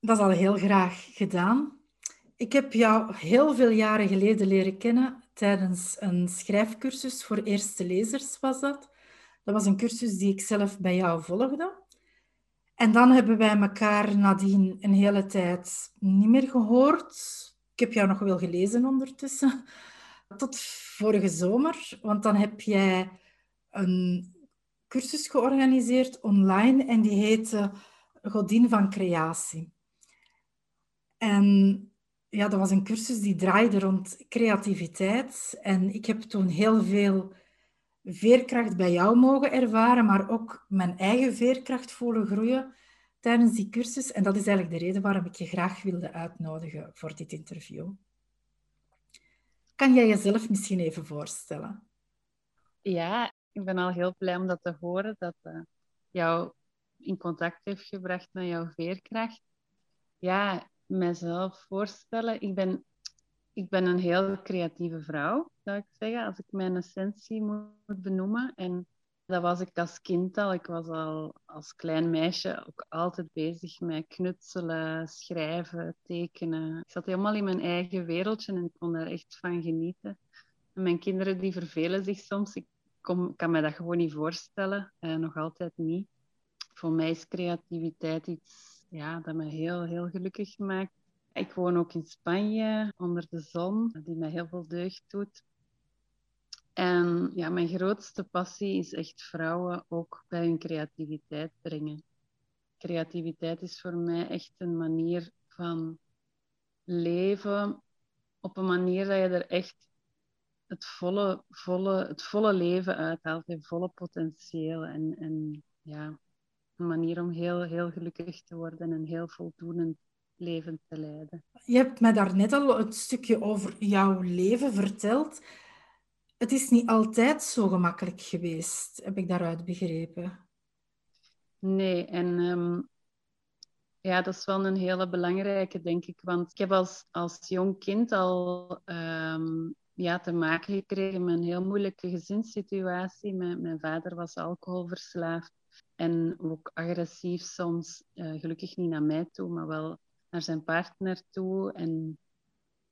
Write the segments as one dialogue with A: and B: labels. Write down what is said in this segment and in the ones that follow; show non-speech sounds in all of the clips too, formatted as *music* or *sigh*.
A: Dat is al heel graag gedaan. Ik heb jou heel veel jaren geleden leren kennen tijdens een schrijfcursus voor eerste lezers was dat. Dat was een cursus die ik zelf bij jou volgde. En dan hebben wij elkaar nadien een hele tijd niet meer gehoord. Ik heb jou nog wel gelezen ondertussen. Tot vorige zomer, want dan heb jij een cursus georganiseerd online en die heette Godin van Creatie. En ja, dat was een cursus die draaide rond creativiteit. En ik heb toen heel veel veerkracht bij jou mogen ervaren, maar ook mijn eigen veerkracht voelen groeien tijdens die cursus. En dat is eigenlijk de reden waarom ik je graag wilde uitnodigen voor dit interview. Kan jij jezelf misschien even voorstellen?
B: Ja, ik ben al heel blij om dat te horen, dat uh, jou in contact heeft gebracht met jouw veerkracht. Ja, mezelf voorstellen. Ik ben, ik ben een heel creatieve vrouw, zou ik zeggen, als ik mijn essentie moet benoemen. En dat was ik als kind al. Ik was al als klein meisje ook altijd bezig met knutselen, schrijven, tekenen. Ik zat helemaal in mijn eigen wereldje en kon daar echt van genieten. En mijn kinderen die vervelen zich soms. Ik kom, kan me dat gewoon niet voorstellen. Eh, nog altijd niet. Voor mij is creativiteit iets ja, dat me heel, heel gelukkig maakt. Ik woon ook in Spanje, onder de zon, die mij heel veel deugd doet. En ja, mijn grootste passie is echt vrouwen ook bij hun creativiteit brengen. Creativiteit is voor mij echt een manier van leven op een manier dat je er echt het volle, volle, het volle leven uithaalt, het volle potentieel. En, en ja, een manier om heel, heel gelukkig te worden en een heel voldoende leven te leiden.
A: Je hebt mij daar net al een stukje over jouw leven verteld. Het is niet altijd zo gemakkelijk geweest, heb ik daaruit begrepen.
B: Nee, en ehm, ja, dat is wel een hele belangrijke, denk ik. Want ik heb als, als jong kind al um, ja, te maken gekregen met een heel moeilijke gezinssituatie. Mijn, mijn vader was alcoholverslaafd. En ook agressief soms, uh, gelukkig niet naar mij toe, maar wel naar zijn partner toe. En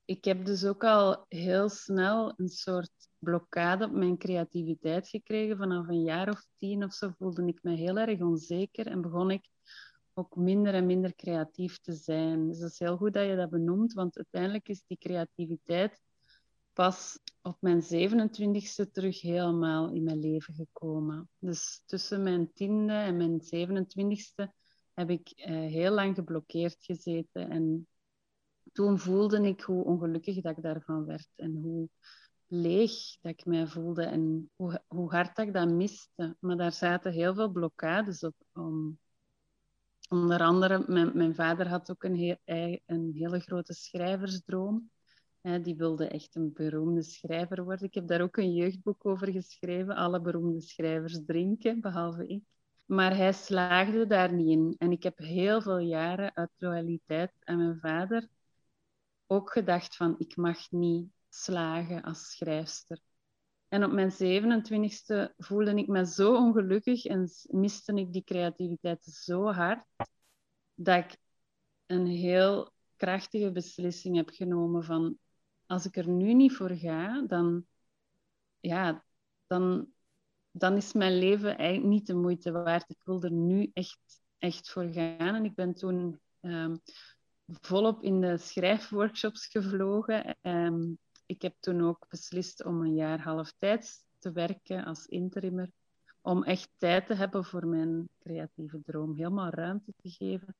B: ik heb dus ook al heel snel een soort blokkade op mijn creativiteit gekregen. Vanaf een jaar of tien of zo voelde ik me heel erg onzeker en begon ik ook minder en minder creatief te zijn. Dus het is heel goed dat je dat benoemt, want uiteindelijk is die creativiteit pas op mijn 27ste terug helemaal in mijn leven gekomen. Dus tussen mijn tiende en mijn 27ste heb ik uh, heel lang geblokkeerd gezeten. En toen voelde ik hoe ongelukkig dat ik daarvan werd en hoe leeg dat ik mij voelde en hoe, hoe hard dat ik dat miste. Maar daar zaten heel veel blokkades op. Om, onder andere, mijn, mijn vader had ook een, heel, een hele grote schrijversdroom die wilde echt een beroemde schrijver worden. Ik heb daar ook een jeugdboek over geschreven. Alle beroemde schrijvers drinken, behalve ik. Maar hij slaagde daar niet in. En ik heb heel veel jaren uit loyaliteit aan mijn vader ook gedacht van ik mag niet slagen als schrijfster. En op mijn 27e voelde ik me zo ongelukkig en miste ik die creativiteit zo hard dat ik een heel krachtige beslissing heb genomen van als ik er nu niet voor ga, dan, ja, dan, dan is mijn leven eigenlijk niet de moeite waard. Ik wil er nu echt, echt voor gaan. En ik ben toen um, volop in de schrijfworkshops gevlogen. Ehm, ik heb toen ook beslist om een jaar halftijds te werken als interimmer. Om echt tijd te hebben voor mijn creatieve droom. Helemaal ruimte te geven.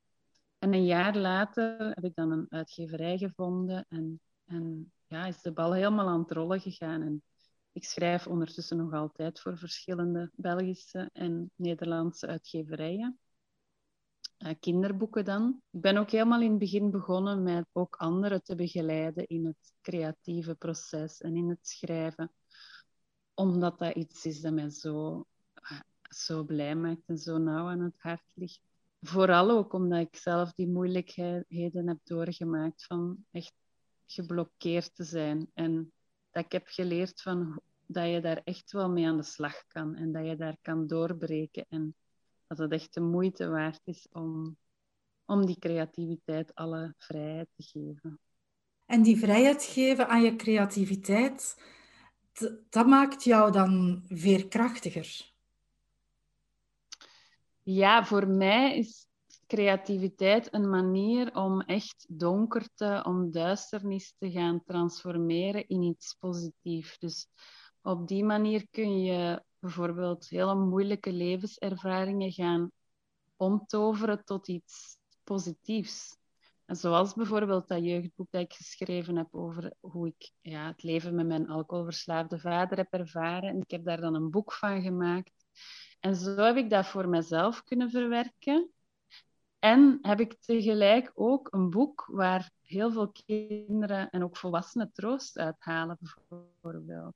B: En een jaar later heb ik dan een uitgeverij gevonden. En, en ja, is de bal helemaal aan het rollen gegaan. En ik schrijf ondertussen nog altijd voor verschillende Belgische en Nederlandse uitgeverijen. Uh, kinderboeken dan. Ik ben ook helemaal in het begin begonnen met ook anderen te begeleiden in het creatieve proces en in het schrijven. Omdat dat iets is dat mij zo, uh, zo blij maakt en zo nauw aan het hart ligt. Vooral ook omdat ik zelf die moeilijkheden heb doorgemaakt van echt geblokkeerd te zijn. En dat ik heb geleerd van dat je daar echt wel mee aan de slag kan en dat je daar kan doorbreken en dat het echt de moeite waard is om, om die creativiteit alle vrijheid te geven.
A: En die vrijheid geven aan je creativiteit, dat maakt jou dan veerkrachtiger?
B: Ja, voor mij is creativiteit een manier om echt donkerte, om duisternis te gaan transformeren in iets positiefs. Dus op die manier kun je bijvoorbeeld hele moeilijke levenservaringen gaan omtoveren tot iets positiefs. En zoals bijvoorbeeld dat jeugdboek dat ik geschreven heb over hoe ik ja, het leven met mijn alcoholverslaafde vader heb ervaren. En ik heb daar dan een boek van gemaakt. En zo heb ik dat voor mezelf kunnen verwerken. En heb ik tegelijk ook een boek waar heel veel kinderen en ook volwassenen troost uithalen, bijvoorbeeld.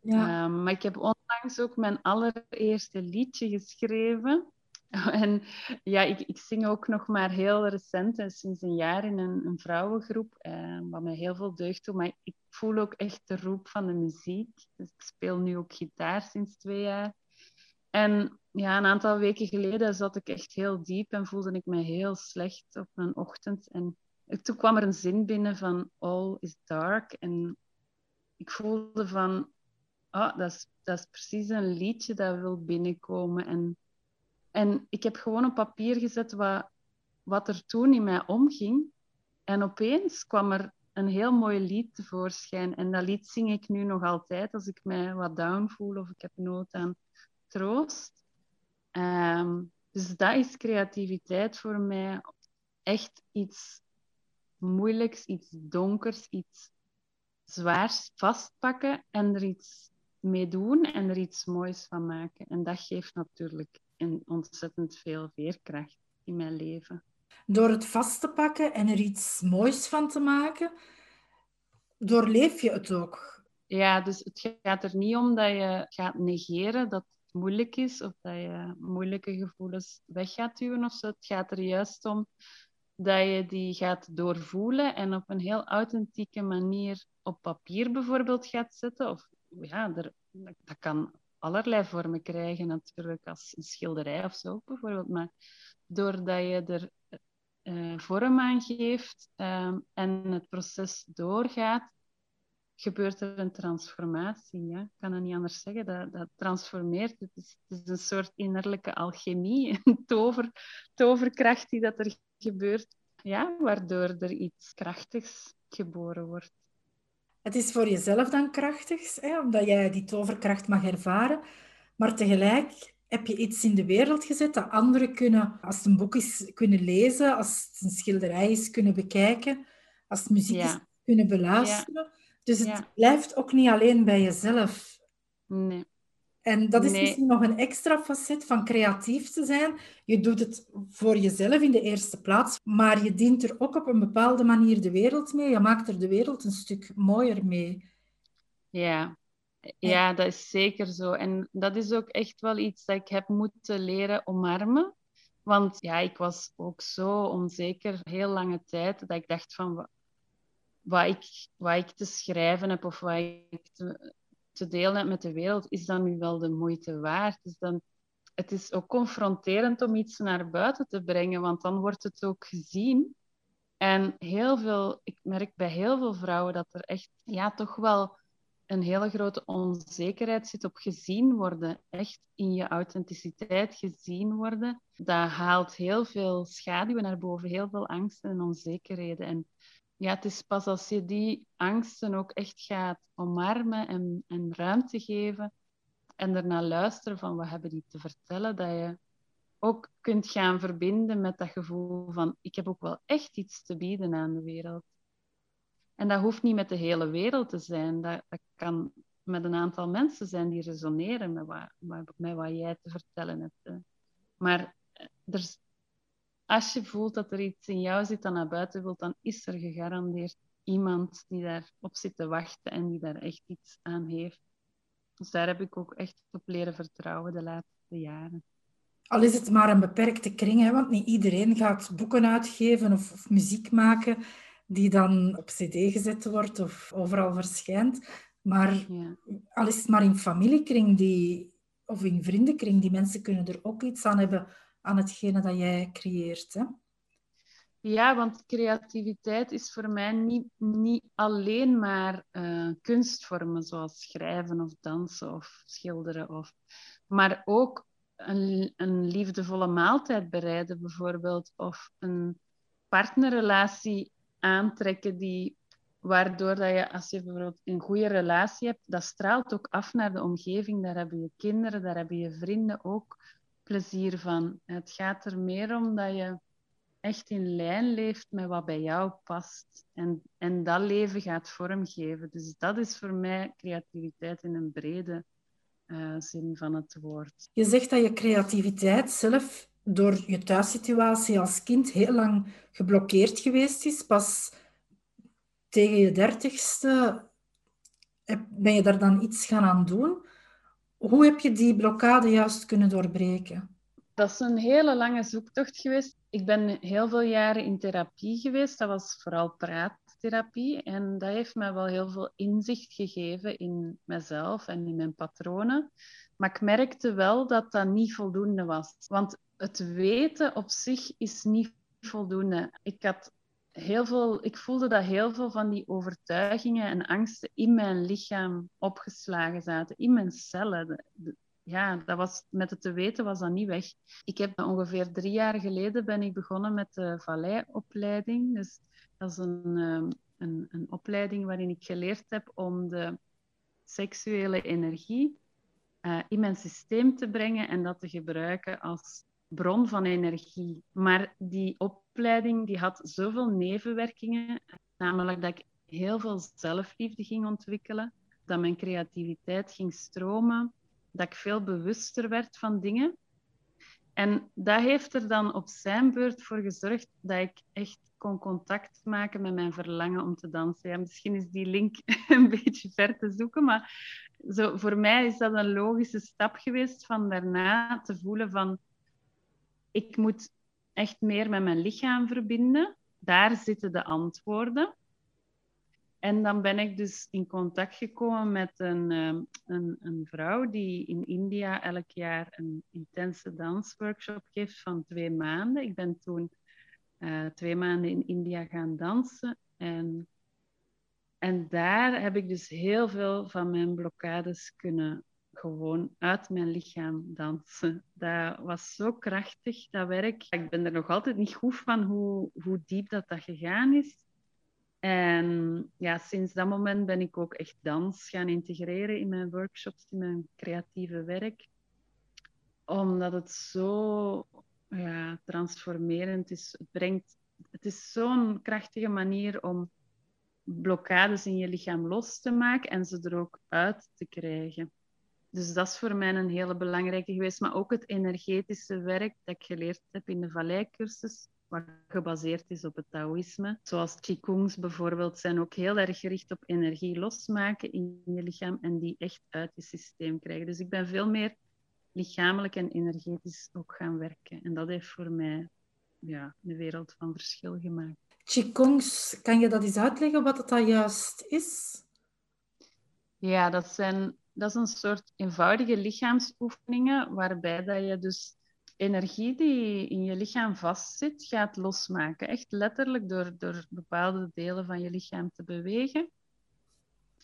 B: Ja. Ehm, maar ik heb onlangs ook mijn allereerste liedje geschreven. *laughs* En ja, ik, ik zing ook nog maar heel recent, en sinds een jaar in een, een vrouwengroep, eh, wat mij heel veel deugd doet. Maar ik voel ook echt de roep van de muziek. Dus ik speel nu ook gitaar sinds twee jaar. En ja, een aantal weken geleden zat ik echt heel diep en voelde ik me heel slecht op een ochtend. En toen kwam er een zin binnen van All is dark. En ik voelde van, oh, dat, is, dat is precies een liedje dat wil binnenkomen. En, en ik heb gewoon op papier gezet wat, wat er toen in mij omging. En opeens kwam er een heel mooi lied tevoorschijn. En dat lied zing ik nu nog altijd als ik mij wat down voel of ik heb nood aan troost. Ehm, dus dat is creativiteit voor mij. Echt iets moeilijks, iets donkers, iets zwaars vastpakken en er iets mee doen en er iets moois van maken. En dat geeft natuurlijk een ontzettend veel veerkracht in mijn leven.
A: Door het vast te pakken en er iets moois van te maken, doorleef je het ook.
B: Ja, dus het gaat er niet om dat je gaat negeren dat moeilijk is of dat je moeilijke gevoelens weg gaat duwen of zo. Het gaat er juist om dat je die gaat doorvoelen en op een heel authentieke manier op papier bijvoorbeeld gaat zetten. Of ja, er, dat kan allerlei vormen krijgen natuurlijk, als een schilderij of zo bijvoorbeeld. Maar doordat je er uh, vorm aan geeft uh, en het proces doorgaat, gebeurt er een transformatie. Ja? Ik kan het niet anders zeggen. Dat, dat transformeert. Het is, het is een soort innerlijke alchemie, *laughs* een tover, toverkracht die dat er gebeurt. Ja, waardoor er iets krachtigs geboren wordt.
A: Het is voor jezelf dan krachtig, hè, omdat jij die toverkracht mag ervaren. Maar tegelijk heb je iets in de wereld gezet dat anderen kunnen, als het een boek is, kunnen lezen, als het een schilderij is, kunnen bekijken, als het muziek is, kunnen beluisteren. Dus het blijft ook niet alleen bij jezelf.
B: Nee.
A: En dat is misschien nog een extra facet van creatief te zijn. Je doet het voor jezelf in de eerste plaats, maar je dient er ook op een bepaalde manier de wereld mee. Je maakt er de wereld een stuk mooier mee.
B: Ja, ja dat is zeker zo. En dat is ook echt wel iets dat ik heb moeten leren omarmen. Want ja, ik was ook zo onzeker heel lange tijd dat ik dacht van wat ik, ik te schrijven heb of wat ik te, te delen heb met de wereld, is dat nu wel de moeite waard? Dus dan, het is ook confronterend om iets naar buiten te brengen, want dan wordt het ook gezien. En heel veel, ik merk bij heel veel vrouwen dat er echt ja, toch wel een hele grote onzekerheid zit op gezien worden. Echt in je authenticiteit gezien worden. Dat haalt heel veel schaduwen naar boven, heel veel angsten en onzekerheden. En ja, het is pas als je die angsten ook echt gaat omarmen en, en ruimte geven en ernaar luisteren van wat hebben die te vertellen, dat je ook kunt gaan verbinden met dat gevoel van ik heb ook wel echt iets te bieden aan de wereld. En dat hoeft niet met de hele wereld te zijn. Dat, dat kan met een aantal mensen zijn die resoneren met wat, met wat jij te vertellen hebt. Maar er, als je voelt dat er iets in jou zit dat naar buiten wilt, dan is er gegarandeerd iemand die daarop zit te wachten en die daar echt iets aan heeft. Dus daar heb ik ook echt op leren vertrouwen de laatste jaren.
A: Al is het maar een beperkte kring, hè, want niet iedereen gaat boeken uitgeven of, of muziek maken die dan op cd gezet wordt of overal verschijnt. Maar ja. al is het maar in familiekring die, of in vriendenkring, die mensen kunnen er ook iets aan hebben aan hetgene dat jij creëert. Hè?
B: Ja, want creativiteit is voor mij niet, niet alleen maar uh, kunstvormen zoals schrijven of dansen of schilderen, of, maar ook een, een liefdevolle maaltijd bereiden bijvoorbeeld, of een partnerrelatie aantrekken die, waardoor dat je, als je bijvoorbeeld een goede relatie hebt, dat straalt ook af naar de omgeving. Daar hebben je kinderen, daar hebben je vrienden ook plezier van. Het gaat er meer om dat je echt in lijn leeft met wat bij jou past. En, en dat leven gaat vormgeven. Dus dat is voor mij creativiteit in een brede uh, zin van het woord.
A: Je zegt dat je creativiteit zelf door je thuissituatie als kind heel lang geblokkeerd geweest is. Pas tegen je dertigste ben je daar dan iets gaan aan doen. Hoe heb je die blokkade juist kunnen doorbreken?
B: Dat is een hele lange zoektocht geweest. Ik ben heel veel jaren in therapie geweest. Dat was vooral praattherapie. En dat heeft mij wel heel veel inzicht gegeven in mezelf en in mijn patronen. Maar ik merkte wel dat dat niet voldoende was. Want het weten op zich is niet voldoende. Ik had heel veel, ik voelde dat heel veel van die overtuigingen en angsten in mijn lichaam opgeslagen zaten, in mijn cellen. Ja, dat was, met het te weten was dat niet weg. Ik heb ongeveer drie jaar geleden ben ik begonnen met de Vallei-opleiding. Dus dat is een, ehm, een, een opleiding waarin ik geleerd heb om de seksuele energie uh, in mijn systeem te brengen en dat te gebruiken als bron van energie. Maar die opleiding die had zoveel nevenwerkingen, namelijk dat ik heel veel zelfliefde ging ontwikkelen, dat mijn creativiteit ging stromen, dat ik veel bewuster werd van dingen. En dat heeft er dan op zijn beurt voor gezorgd dat ik echt kon contact maken met mijn verlangen om te dansen. Ja, misschien is die link *laughs* een beetje ver te zoeken, maar zo, voor mij is dat een logische stap geweest van daarna te voelen van ik moet echt meer met mijn lichaam verbinden. Daar zitten de antwoorden. En dan ben ik dus in contact gekomen met een, ehm, een, een, vrouw die in India elk jaar een intense dansworkshop geeft van twee maanden. Ik ben toen uh, twee maanden in India gaan dansen. En, en daar heb ik dus heel veel van mijn blokkades kunnen gewoon uit mijn lichaam dansen. Dat was zo krachtig, dat werk. Ik ben er nog altijd niet goed van hoe, hoe diep dat, dat gegaan is. En ja, sinds dat moment ben ik ook echt dans gaan integreren in mijn workshops, in mijn creatieve werk. Omdat het zo ja, transformerend is. Het, brengt, het is zo'n krachtige manier om blokkades in je lichaam los te maken en ze er ook uit te krijgen. Dus dat is voor mij een hele belangrijke geweest. Maar ook het energetische werk dat ik geleerd heb in de Vallei-cursus, wat gebaseerd is op het Taoïsme. Zoals Qigongs bijvoorbeeld, zijn ook heel erg gericht op energie losmaken in je lichaam en die echt uit je systeem krijgen. Dus ik ben veel meer lichamelijk en energetisch ook gaan werken. En dat heeft voor mij ja, een wereld van verschil gemaakt.
A: Qigongs, kan je dat eens uitleggen wat het dan juist is?
B: Ja, dat zijn dat is een soort eenvoudige lichaamsoefeningen waarbij dat je dus energie die in je lichaam vastzit, gaat losmaken. Echt letterlijk door, door bepaalde delen van je lichaam te bewegen.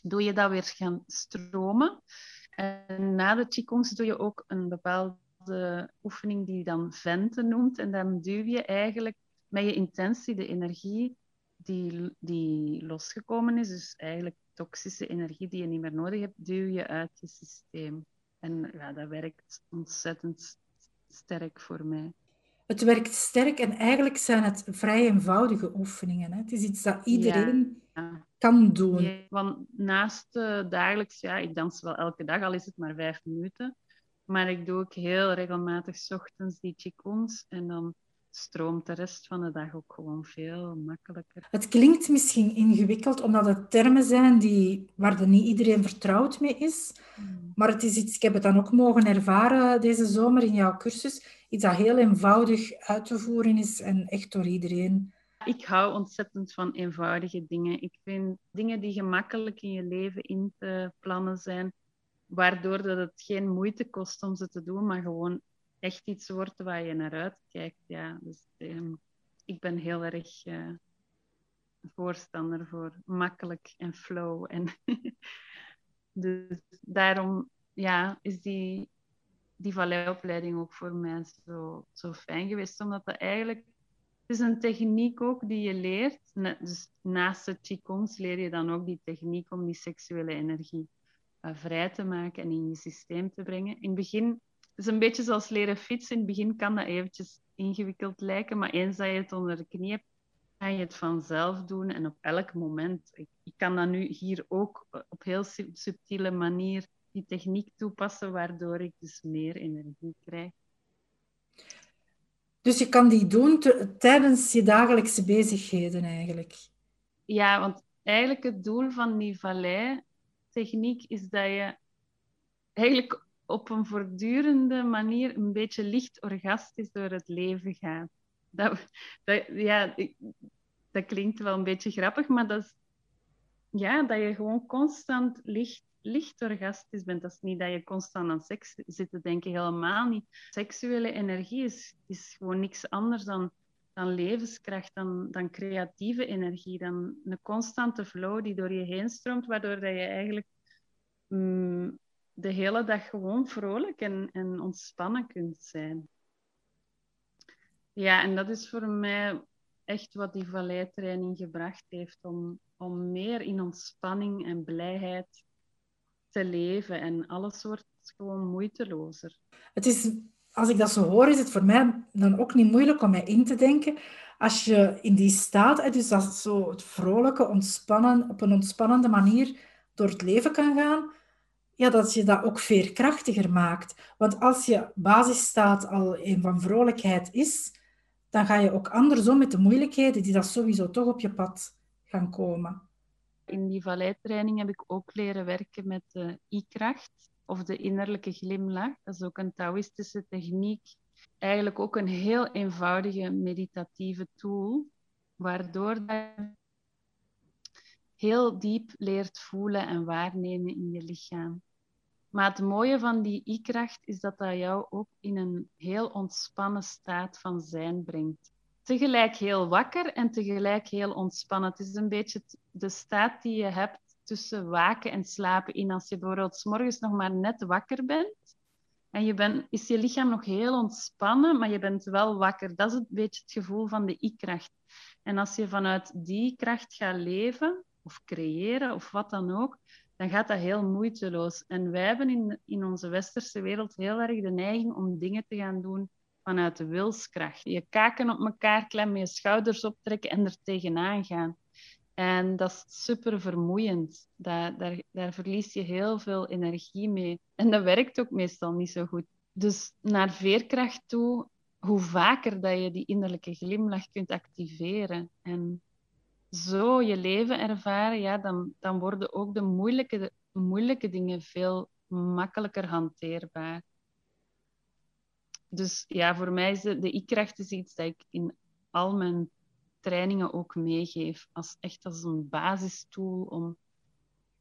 B: doe je dat weer gaan stromen. En na de Qigong doe je ook een bepaalde oefening die je dan venten noemt. En dan duw je eigenlijk met je intentie de energie die, die losgekomen is, dus eigenlijk toxische energie die je niet meer nodig hebt, duw je uit je systeem. En ja, dat werkt ontzettend sterk voor mij.
A: Het werkt sterk en eigenlijk zijn het vrij eenvoudige oefeningen. Hè? Het is iets dat iedereen kan doen. Ja,
B: want naast uh, dagelijks, ja, ik dans wel elke dag, al is het maar vijf minuten. Maar ik doe ook heel regelmatig s ochtends die qigongs en dan stroomt de rest van de dag ook gewoon veel makkelijker.
A: Het klinkt misschien ingewikkeld, omdat het termen zijn die, waar er niet iedereen vertrouwd mee is. Hmm. Maar het is iets, ik heb het dan ook mogen ervaren deze zomer in jouw cursus, iets dat heel eenvoudig uit te voeren is en echt door iedereen.
B: Ik hou ontzettend van eenvoudige dingen. Ik vind dingen die gemakkelijk in je leven in te plannen zijn, waardoor dat het geen moeite kost om ze te doen, maar gewoon echt iets wordt waar je naar uitkijkt. Ja, dus ehm, ik ben heel erg uh, voorstander voor makkelijk en flow. En *laughs* dus daarom ja, is die, die valleiopleiding ook voor mij zo, zo fijn geweest. Omdat dat eigenlijk... Het is een techniek ook die je leert. Dus naast de Qigongs leer je dan ook die techniek om die seksuele energie uh, vrij te maken en in je systeem te brengen. In het begin is een beetje zoals leren fietsen. In het begin kan dat eventjes ingewikkeld lijken, maar eens dat je het onder de knie hebt, ga je het vanzelf doen en op elk moment. Ik, ik kan dat nu hier ook op heel subtiele manier die techniek toepassen, waardoor ik dus meer energie krijg.
A: Dus je kan die doen tijdens je dagelijkse bezigheden eigenlijk?
B: Ja, want eigenlijk het doel van die vallei-techniek is dat je eigenlijk op een voortdurende manier een beetje licht orgastisch door het leven gaat. Dat, dat, ja, dat klinkt wel een beetje grappig, maar dat is ja, dat je gewoon constant licht, licht orgastisch bent. Dat is niet dat je constant aan seks zit te denken, helemaal niet. Seksuele energie is, is gewoon niks anders dan, dan levenskracht, dan, dan creatieve energie, dan een constante flow die door je heen stroomt, waardoor dat je eigenlijk mm, de hele dag gewoon vrolijk en, en ontspannen kunt zijn. Ja, en dat is voor mij echt wat die valleitraining gebracht heeft om, om meer in ontspanning en blijheid te leven. En alles wordt gewoon moeitelozer.
A: Het is, als ik dat zo hoor, is het voor mij dan ook niet moeilijk om mij in te denken. Als je in die staat, dus dat zo het vrolijke, ontspannen, op een ontspannende manier door het leven kan gaan, ja, dat je dat ook veerkrachtiger maakt. Want als je basisstaat al een van vrolijkheid is, dan ga je ook anders om met de moeilijkheden die dat sowieso toch op je pad gaan komen.
B: In die valleitraining heb ik ook leren werken met de i-kracht of de innerlijke glimlach. Dat is ook een Taoïstische techniek. Eigenlijk ook een heel eenvoudige meditatieve tool, waardoor heel diep leert voelen en waarnemen in je lichaam. Maar het mooie van die i-kracht is dat dat jou ook in een heel ontspannen staat van zijn brengt. Tegelijk heel wakker en tegelijk heel ontspannen. Het is een beetje de staat die je hebt tussen waken en slapen in. Als je bijvoorbeeld s morgens nog maar net wakker bent en je bent, is je lichaam nog heel ontspannen, maar je bent wel wakker. Dat is een beetje het gevoel van de i-kracht. En als je vanuit die kracht gaat leven, of creëren of wat dan ook, dan gaat dat heel moeiteloos. En wij hebben in, in onze westerse wereld heel erg de neiging om dingen te gaan doen vanuit de wilskracht. Je kaken op elkaar klemmen, je schouders optrekken en er tegenaan gaan. En dat is super vermoeiend. Daar, daar, daar verlies je heel veel energie mee. En dat werkt ook meestal niet zo goed. Dus naar veerkracht toe, hoe vaker dat je die innerlijke glimlach kunt activeren. En zo je leven ervaren, ja, dan, dan worden ook de moeilijke, moeilijke dingen veel makkelijker hanteerbaar. Dus ja, voor mij is de, de i-kracht iets dat ik in al mijn trainingen ook meegeef. Als, echt als een basistool om,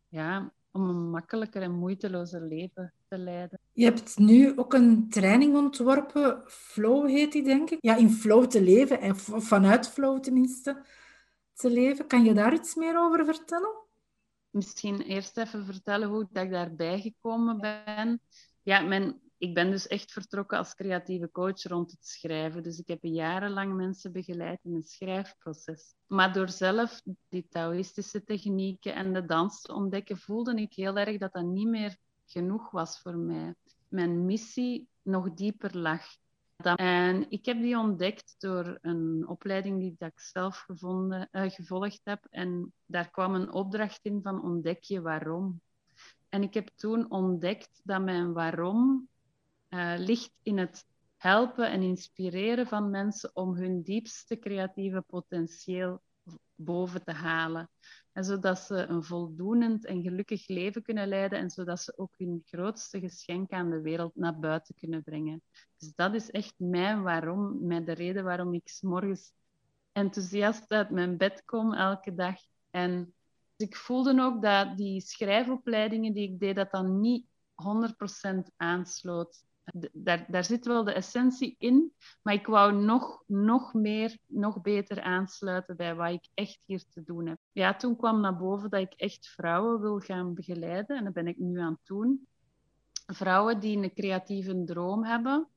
B: ja, om een makkelijker en moeitelozer leven te leiden.
A: Je hebt nu ook een training ontworpen, Flow heet die, denk ik. Ja, in flow te leven, of vanuit flow tenminste te leven. Kan je daar iets meer over vertellen?
B: misschien eerst even vertellen hoe ik daarbij gekomen ben. Ja, mijn, ik ben dus echt vertrokken als creatieve coach rond het schrijven. Dus ik heb jarenlang mensen begeleid in een schrijfproces. Maar door zelf die Taoïstische technieken en de dans te ontdekken, voelde ik heel erg dat dat niet meer genoeg was voor mij. Mijn missie nog dieper lag. En ik heb die ontdekt door een opleiding die ik zelf gevonden, uh, gevolgd heb. En daar kwam een opdracht in van ontdek je waarom. En ik heb toen ontdekt dat mijn waarom uh, ligt in het helpen en inspireren van mensen om hun diepste creatieve potentieel boven te halen. En zodat ze een voldoenend en gelukkig leven kunnen leiden en zodat ze ook hun grootste geschenk aan de wereld naar buiten kunnen brengen. Dus dat is echt mijn waarom, mijn de reden waarom ik s morgens enthousiast uit mijn bed kom elke dag. En ik voelde ook dat die schrijfopleidingen die ik deed, dat dan niet 100% aansloot daar, zit wel de essentie in, maar ik wou nog, nog meer, nog beter aansluiten bij wat ik echt hier te doen heb. Ja, toen kwam naar boven dat ik echt vrouwen wil gaan begeleiden en dat ben ik nu aan het doen. Vrouwen die een creatieve droom hebben,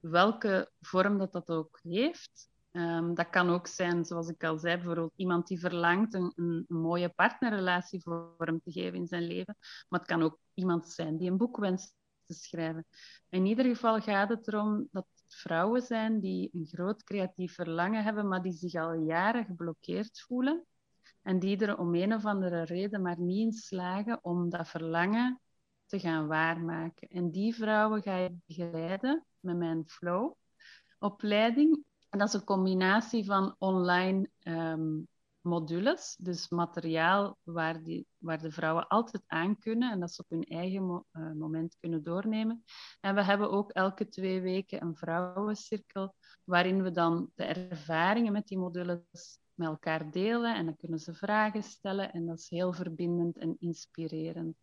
B: welke vorm dat dat ook heeft. Um, dat kan ook zijn, zoals ik al zei, bijvoorbeeld iemand die verlangt een, een, een, mooie partnerrelatie vorm te geven in zijn leven. Maar het kan ook iemand zijn die een boek wenst schrijven. In ieder geval gaat het erom dat vrouwen zijn die een groot creatief verlangen hebben, maar die zich al jaren geblokkeerd voelen. En die er om een of andere reden maar niet in slagen om dat verlangen te gaan waarmaken. En die vrouwen ga je begeleiden met mijn flow-opleiding. En dat is een combinatie van online um, modules, dus materiaal waar, die, waar de vrouwen altijd aan kunnen en dat ze op hun eigen eh, moment kunnen doornemen. En we hebben ook elke twee weken een vrouwencirkel waarin we dan de ervaringen met die modules met elkaar delen en dan kunnen ze vragen stellen en dat is heel verbindend en inspirerend.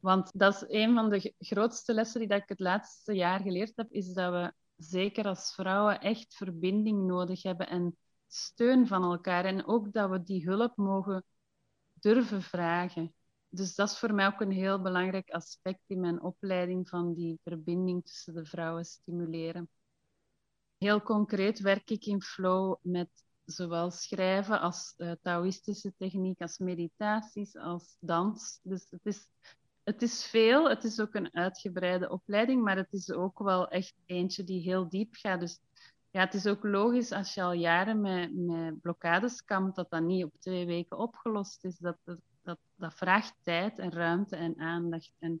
B: Want dat is een van de grootste lessen die dat ik het laatste jaar geleerd heb, is dat we zeker als vrouwen echt verbinding nodig hebben en steun van elkaar en ook dat we die hulp mogen durven vragen. Dus dat is voor mij ook een heel belangrijk aspect in mijn opleiding van die verbinding tussen de vrouwen stimuleren. Heel concreet werk ik in flow met zowel schrijven als uh, Taoïstische techniek, als meditaties, als dans. Dus het is, het is veel, het is ook een uitgebreide opleiding, maar het is ook wel echt eentje die heel diep gaat. Dus ja, het is ook logisch als je al jaren met, met blokkades kampt, dat dat niet op twee weken opgelost is. Dat, dat, dat, vraagt tijd en ruimte en aandacht. En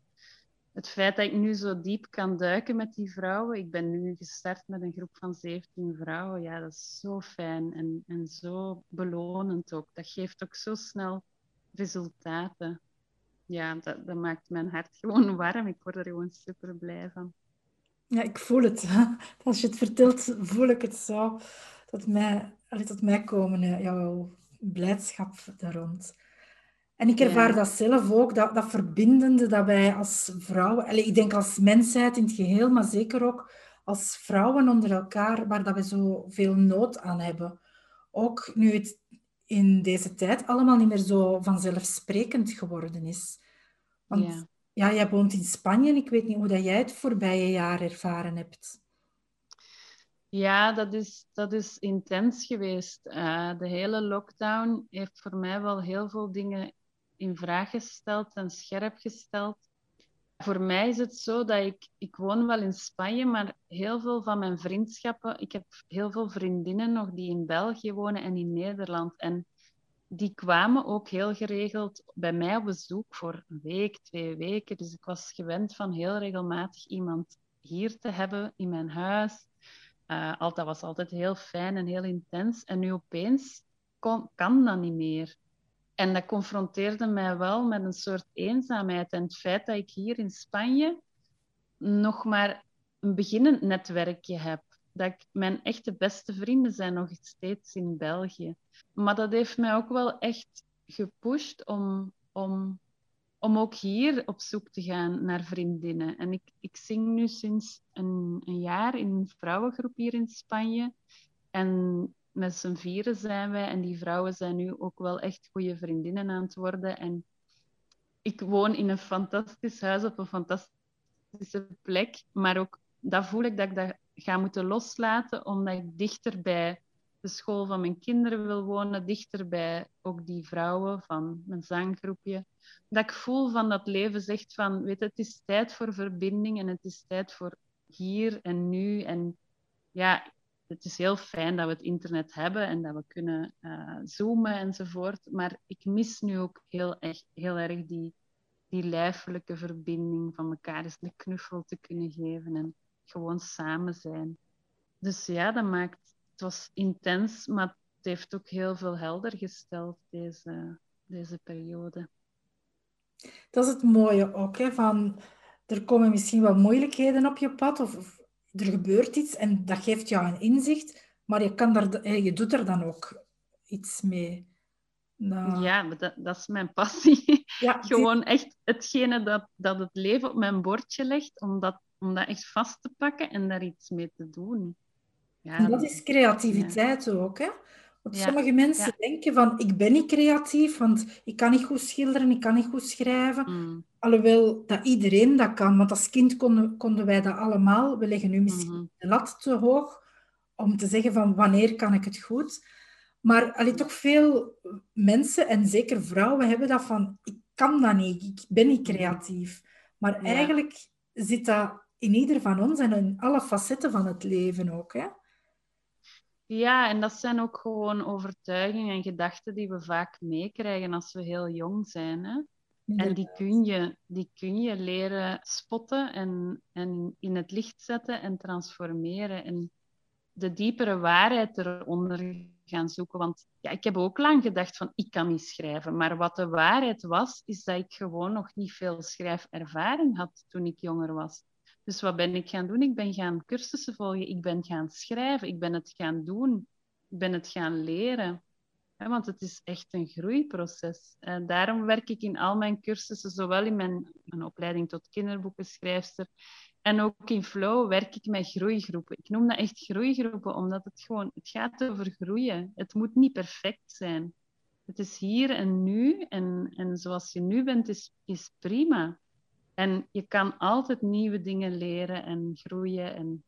B: het feit dat ik nu zo diep kan duiken met die vrouwen, ik ben nu gestart met een groep van 17 vrouwen, ja, dat is zo fijn en, en zo belonend ook. Dat geeft ook zo snel resultaten. Ja, dat, dat maakt mijn hart gewoon warm. Ik word er gewoon super blij van.
A: Ja, ik voel het. *laughs* Als je het vertelt, voel ik het zo. Tot mij, tot mij komen, eh, jouw blijdschap daar rond. En ik ervaar dat zelf ook, dat, dat verbindende dat wij als vrouwen, allez, ik denk als mensheid in het geheel, maar zeker ook als vrouwen onder elkaar, waar dat we zo veel nood aan hebben. Ook nu het in deze tijd allemaal niet meer zo vanzelfsprekend geworden is. Want ja ja, jij woont in Spanje en ik weet niet hoe dat jij het voorbije jaar ervaren hebt.
B: Ja, dat is, dat is intens geweest. Uh, de hele lockdown heeft voor mij wel heel veel dingen in vraag gesteld en scherp gesteld. Voor mij is het zo dat ik, ik woon wel in Spanje, maar heel veel van mijn vriendschappen, ik heb heel veel vriendinnen nog die in België wonen en in Nederland. En die kwamen ook heel geregeld bij mij op bezoek voor een week, twee weken. Dus ik was gewend van heel regelmatig iemand hier te hebben in mijn huis. Uh, dat was altijd heel fijn en heel intens. En nu opeens kon, kan dat niet meer. En dat confronteerde mij wel met een soort eenzaamheid. En het feit dat ik hier in Spanje nog maar een beginnend netwerkje heb dat ik, mijn echte beste vrienden zijn nog steeds in België. Maar dat heeft mij ook wel echt gepusht om, om, om ook hier op zoek te gaan naar vriendinnen. En ik, ik zing nu sinds een, een jaar in een vrouwengroep hier in Spanje. En met z'n vieren zijn wij en die vrouwen zijn nu ook wel echt goede vriendinnen aan het worden. En ik woon in een fantastisch huis op een fantastische plek, maar ook dat voel ik dat ik dat ga moeten loslaten, omdat ik dichter bij de school van mijn kinderen wil wonen, dichter bij ook die vrouwen van mijn zanggroepje. Dat ik voel van dat leven zegt van, weet het is tijd voor verbinding en het is tijd voor hier en nu. En ja, het is heel fijn dat we het internet hebben en dat we kunnen uh, zoomen enzovoort. Maar ik mis nu ook heel, echt, heel erg die, die lijfelijke verbinding van elkaar eens een knuffel te kunnen geven en gewoon samen zijn. Dus ja, dat maakt, het was intens, maar het heeft ook heel veel helder gesteld, deze, deze periode.
A: Dat is het mooie ook, hè, van er komen misschien wel moeilijkheden op je pad of, of er gebeurt iets en dat geeft jou een inzicht, maar je, kan daar, je doet er dan ook iets mee.
B: Nou... Ja, dat, dat is mijn passie. Ja, *laughs* Gewoon echt hetgene dat, dat het leven op mijn bordje legt, om dat, om dat echt vast te pakken en daar iets mee te doen.
A: Ja, en dat is creativiteit ook, hè? Want sommige mensen denken van, ik ben niet creatief, want ik kan niet goed schilderen, ik kan niet goed schrijven. Mm. Alhoewel dat iedereen dat kan, want als kind konden, konden wij dat allemaal. We leggen nu misschien mm-hmm. de lat te hoog om te zeggen van, wanneer kan ik het goed? Maar allee, toch veel mensen, en zeker vrouwen, hebben dat van, ik kan dat niet, ik ben niet creatief. Maar eigenlijk zit dat in ieder van ons en in alle facetten van het leven ook. Hè?
B: Ja, en dat zijn ook gewoon overtuigingen en gedachten die we vaak meekrijgen als we heel jong zijn. Hè? En die kun, je, die kun je leren spotten en, en in het licht zetten en transformeren. En de diepere waarheid eronder gaan zoeken. Want ja, ik heb ook lang gedacht van ik kan niet schrijven. Maar wat de waarheid was, is dat ik gewoon nog niet veel schrijfervaring had toen ik jonger was. Dus wat ben ik gaan doen? Ik ben gaan cursussen volgen, ik ben gaan schrijven, ik ben het gaan doen, ik ben het gaan leren. want het is echt een groeiproces. En daarom werk ik in al mijn cursussen, zowel in mijn, mijn opleiding tot kinderboekenschrijfster en ook in Flow werk ik met groeigroepen. Ik noem dat echt groeigroepen, omdat het gewoon het gaat over groeien. Het moet niet perfect zijn. Het is hier en nu en, en zoals je nu bent, is, is prima. En je kan altijd nieuwe dingen leren en groeien. En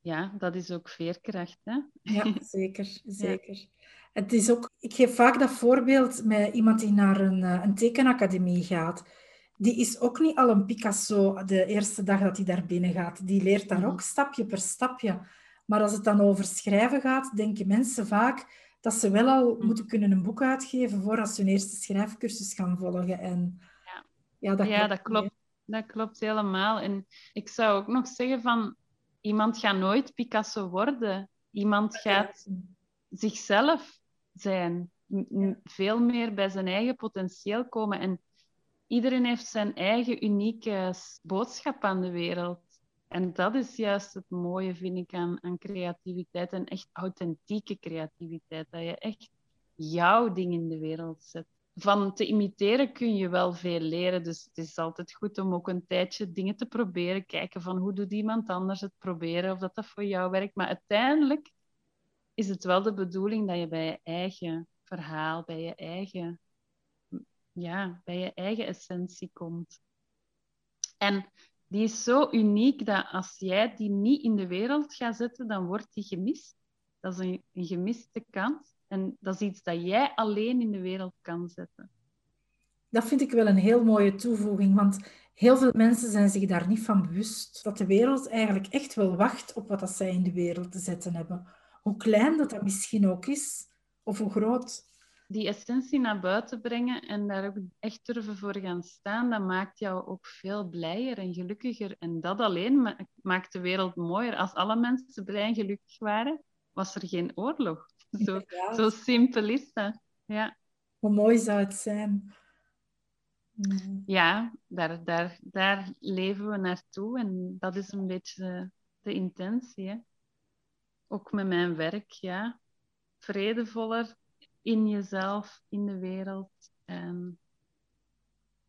B: ja, dat is ook veerkracht. Hè?
A: Ja, *laughs* zeker. zeker. Het is ook, ik geef vaak dat voorbeeld met iemand die naar een, eh, een tekenacademie gaat. Die is ook niet al een Picasso de eerste dag dat hij daar binnen gaat. Die leert daar mhm. ook stapje per stapje. Maar als het dan over schrijven gaat, denken mensen vaak dat ze wel al mhm. moeten kunnen een boek uitgeven voordat ze hun eerste schrijfcursus gaan volgen. En
B: ja, dat, ja, klopt, dat klopt. Dat klopt helemaal. En ik zou ook nog zeggen van, iemand gaat nooit Picasso worden. Iemand gaat zichzelf zijn. Veel meer bij zijn eigen potentieel komen. En iedereen heeft zijn eigen unieke boodschap aan de wereld. En dat is juist het mooie, vind ik, aan, aan creativiteit. En echt authentieke creativiteit. Dat je echt jouw ding in de wereld zet van te imiteren kun je wel veel leren. Dus het is altijd goed om ook een tijdje dingen te proberen. Kijken van hoe doet iemand anders het proberen, of dat dat voor jou werkt. Maar uiteindelijk is het wel de bedoeling dat je bij je eigen verhaal, bij je eigen, ja, bij je eigen essentie komt. En die is zo uniek dat als jij die niet in de wereld gaat zetten, dan wordt die gemist. Dat is een, gemiste kans. En dat is iets dat jij alleen in de wereld kan zetten.
A: Dat vind ik wel een heel mooie toevoeging, want heel veel mensen zijn zich daar niet van bewust. Dat de wereld eigenlijk echt wel wacht op wat dat zij in de wereld te zetten hebben. Hoe klein dat, dat misschien ook is, of hoe groot.
B: Die essentie naar buiten brengen en daar ook echt durven voor gaan staan, dat maakt jou ook veel blijer en gelukkiger. En dat alleen maakt de wereld mooier. Als alle mensen blij en gelukkig waren, was er geen oorlog. Zo, zo simpel is dat. Ja.
A: Hoe mooi zou het zijn?
B: Ja, daar, daar, daar leven we naartoe en dat is een beetje de, intentie. Hè? Ook met mijn werk, ja. Vredevoller in jezelf, in de wereld. En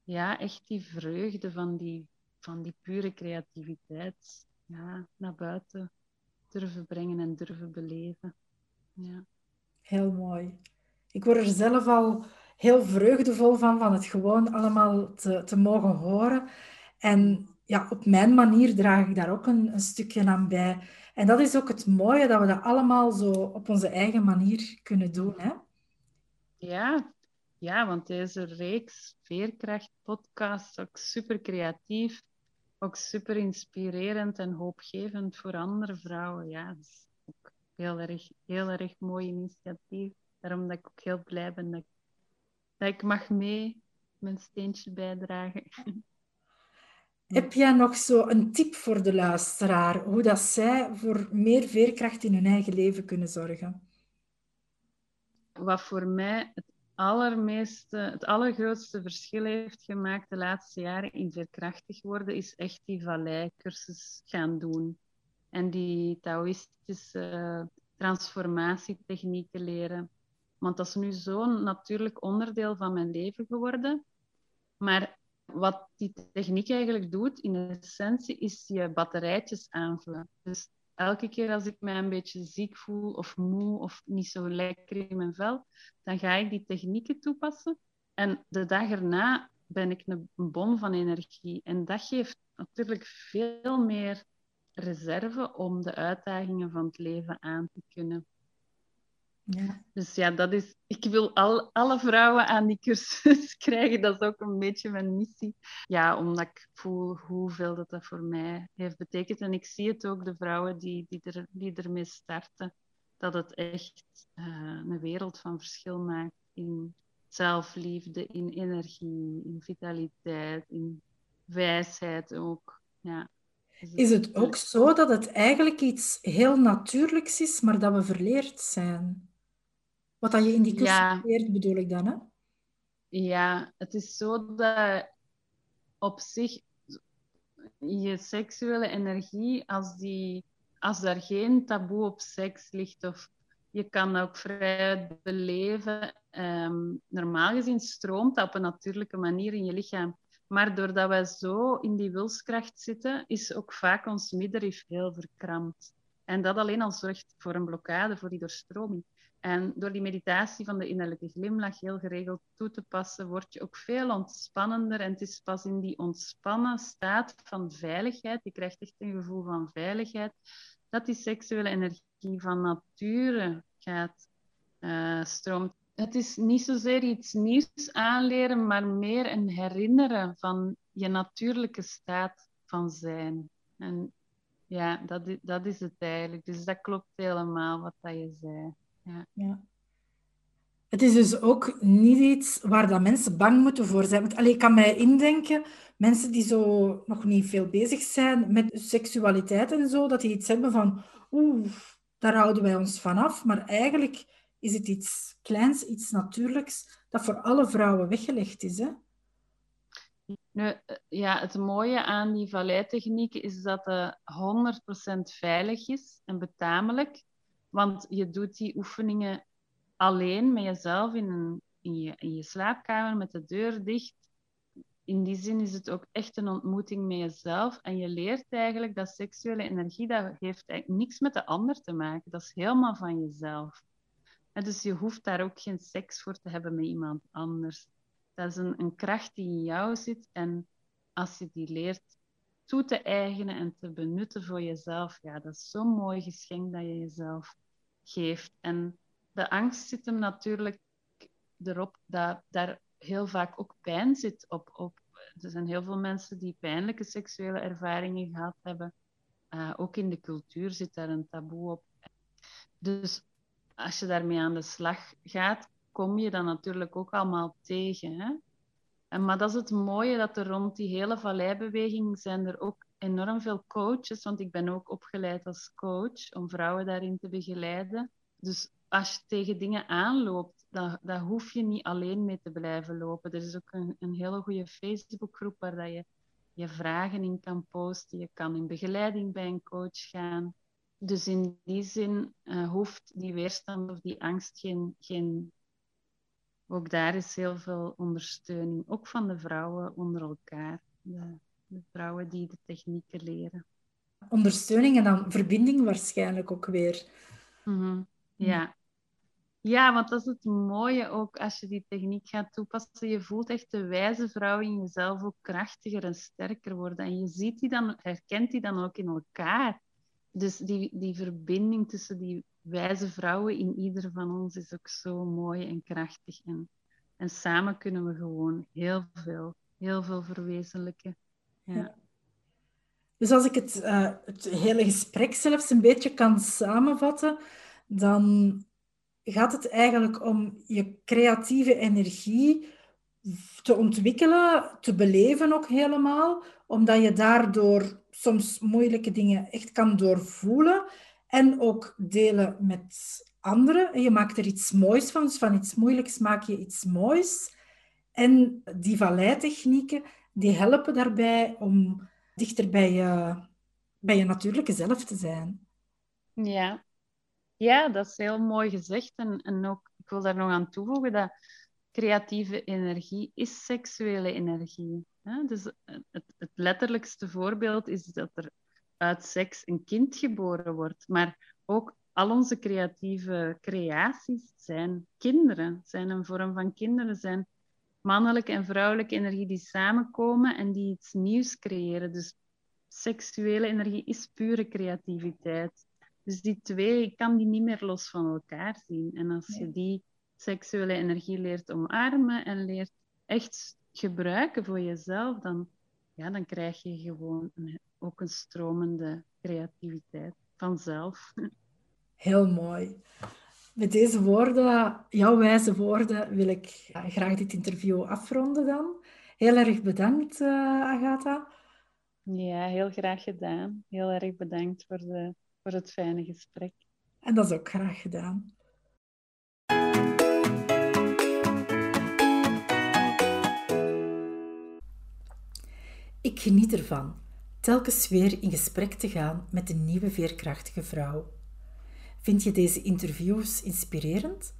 B: ja, echt die vreugde van die, van die pure creativiteit ja, naar buiten durven brengen en durven beleven. Ja.
A: Heel mooi. Ik word er zelf al heel vreugdevol van, van het gewoon allemaal te, te mogen horen. En ja, op mijn manier draag ik daar ook een, een stukje aan bij. En dat is ook het mooie, dat we dat allemaal zo op onze eigen manier kunnen doen. Hè?
B: Ja, ja, want deze reeks Veerkracht podcast ook super creatief, ook super inspirerend en hoopgevend voor andere vrouwen. Ja, heel erg, heel erg mooi initiatief. Daarom dat ik ook heel blij ben dat ik, dat ik mag mee mijn steentje bijdragen. *laughs*
A: Heb jij nog zo een tip voor de luisteraar, hoe dat zij voor meer veerkracht in hun eigen leven kunnen zorgen?
B: Wat voor mij het allermeeste, het allergrootste verschil heeft gemaakt de laatste jaren in veerkrachtig worden, is echt die vallei-cursus gaan doen. En die Taoïstische transformatietechnieken leren. Want dat is nu zo'n natuurlijk onderdeel van mijn leven geworden. Maar wat die techniek eigenlijk doet, in essentie, is je batterijtjes aanvullen. Dus elke keer als ik mij een beetje ziek voel of moe of niet zo lekker in mijn vel, dan ga ik die technieken toepassen. En de dag erna ben ik een bom van energie. En dat geeft natuurlijk veel meer reserve om de uitdagingen van het leven aan te kunnen. Ja. Dus ja, dat is, ik wil al, alle vrouwen aan die cursus *laughs* krijgen. Dat is ook een beetje mijn missie. Ja, omdat ik voel hoeveel dat, dat voor mij heeft betekend. En ik zie het ook, de vrouwen die, die, er, die ermee starten, dat het echt uh, een wereld van verschil maakt in zelfliefde, in energie, in vitaliteit, in wijsheid ook. Ja.
A: Is het ook zo dat het eigenlijk iets heel natuurlijks is, maar dat we verleerd zijn? Wat dat je in die cursus ja. leert, bedoel ik dan, hè?
B: Ja, het is zo dat op zich je seksuele energie, als, die, als daar geen taboe op seks ligt, of je kan ook vrij beleven, um, normaal gezien stroomt dat op een natuurlijke manier in je lichaam. Maar doordat wij zo in die wilskracht zitten, is ook vaak ons middenrif heel verkrampt. En dat alleen al zorgt voor een blokkade, voor die doorstroming. En door die meditatie van de innerlijke glimlach heel geregeld toe te passen, word je ook veel ontspannender. En het is pas in die ontspannen staat van veiligheid, je krijgt echt een gevoel van veiligheid, dat die seksuele energie van nature gaat uh, stroomt. Het is niet zozeer iets nieuws aanleren, maar meer een herinneren van je natuurlijke staat van zijn. En ja, dat, dat is het eigenlijk. Dus dat klopt helemaal wat dat je zei. Ja. ja.
A: Het is dus ook niet iets waar dat mensen bang moeten voor zijn. Want, allee, ik kan mij indenken, mensen die zo nog niet veel bezig zijn met seksualiteit en zo, dat die iets hebben van, oeh, daar houden wij ons van af. Maar eigenlijk is het iets kleins, iets natuurlijks, dat voor alle vrouwen weggelegd is. Hè?
B: Nu, ja, het mooie aan die valleitechniek is dat het 100% veilig is en betamelijk. Want je doet die oefeningen alleen met jezelf in, in je slaapkamer met de deur dicht. In die zin is het ook echt een ontmoeting met jezelf. En je leert eigenlijk dat seksuele energie, dat heeft eigenlijk niks met de ander te maken. Dat is helemaal van jezelf. Dus je hoeft daar ook geen seks voor te hebben met iemand anders. Dat is een, kracht die in jou zit. En als je die leert toe te eigenen en te benutten voor jezelf, ja, dat is zo'n mooi geschenk dat je jezelf geeft. En de angst zit hem natuurlijk erop dat daar heel vaak ook pijn zit op. op er zijn heel veel mensen die pijnlijke seksuele ervaringen gehad hebben. Uh, ook in de cultuur zit daar een taboe op. Dus als je daarmee aan de slag gaat, kom je dan natuurlijk ook allemaal tegen. Hè? En, maar dat is het mooie dat er rond die hele valleibeweging zijn er ook enorm veel coaches, want ik ben ook opgeleid als coach om vrouwen daarin te begeleiden. Dus als je tegen dingen aanloopt, dan, hoef je niet alleen mee te blijven lopen. Er is ook een, een hele goede Facebookgroep waar dat je je vragen in kan posten. Je kan in begeleiding bij een coach gaan. Dus in die zin uh, hoeft die weerstand of die angst geen, geen ook daar is heel veel ondersteuning, ook van de vrouwen onder elkaar, de, de vrouwen die de technieken leren.
A: Ondersteuning en dan verbinding waarschijnlijk ook weer.
B: Mm Ja. Ja, want dat is het mooie ook als je die techniek gaat toepassen. Je voelt echt de wijze vrouw in jezelf ook krachtiger en sterker worden. En je ziet die dan, herkent die dan ook in elkaar. Dus die, die verbinding tussen die wijze vrouwen in ieder van ons is ook zo mooi en krachtig. En, en samen kunnen we gewoon heel veel, heel veel verwezenlijken. Ja.
A: Dus als ik het, uh, het hele gesprek zelfs een beetje kan samenvatten, dan gaat het eigenlijk om je creatieve energie te ontwikkelen, te beleven ook helemaal, omdat je daardoor soms moeilijke dingen echt kan doorvoelen en ook delen met anderen. En je maakt er iets moois van, dus van iets moeilijks maak je iets moois. En die valleitechnieken, die helpen daarbij om dichter bij je, bij je natuurlijke zelf te zijn.
B: Ja, ja, dat is heel mooi gezegd. En, en ook, ik wil daar nog aan toevoegen dat creatieve energie is seksuele energie. Dus het, het letterlijkste voorbeeld is dat er uit seks een kind geboren wordt. Maar ook al onze creatieve creaties zijn kinderen, zijn een vorm van kinderen, zijn mannelijke en vrouwelijke energie die samenkomen en die iets nieuws creëren. Dus seksuele energie is pure creativiteit. Dus die twee, ik kan die niet meer los van elkaar zien. En als je die seksuele energie leert omarmen en leert echt gebruiken voor jezelf, dan, ja, dan krijg je gewoon ook een stromende creativiteit vanzelf.
A: Heel mooi. Met deze woorden, jouw wijze woorden, wil ik graag dit interview afronden dan. Heel erg bedankt, uh, Agatha.
B: Ja, heel graag gedaan. Heel erg bedankt voor de voor het fijne gesprek.
A: En dat is ook graag gedaan. Ik geniet ervan telkens weer in gesprek te gaan met een nieuwe veerkrachtige vrouw. Vind je deze interviews inspirerend?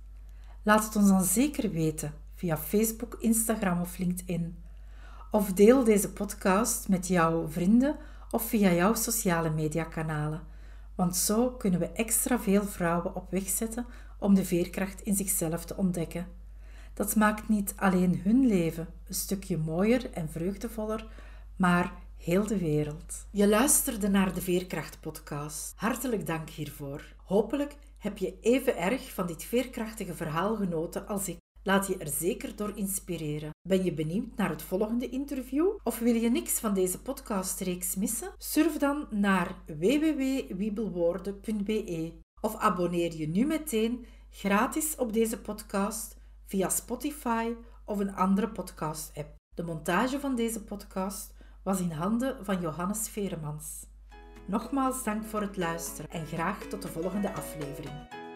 A: Laat het ons dan zeker weten via Facebook, Instagram of LinkedIn. Of deel deze podcast met jouw vrienden of via jouw sociale mediakanalen want zo kunnen we extra veel vrouwen op weg zetten om de veerkracht in zichzelf te ontdekken. Dat maakt niet alleen hun leven een stukje mooier en vreugdevoller, maar heel de wereld. Je luisterde naar de Veerkracht-podcast. Hartelijk dank hiervoor. Hopelijk heb je even erg van dit veerkrachtige verhaal genoten als ik. Laat je er zeker door inspireren. Ben je benieuwd naar het volgende interview? Of wil je niks van deze podcastreeks missen? Surf dan naar www.wiebelwoorden.be of abonneer je nu meteen gratis op deze podcast via Spotify of een andere podcast-app. De montage van deze podcast was in handen van Johannes Veremans. Nogmaals dank voor het luisteren en graag tot de volgende aflevering.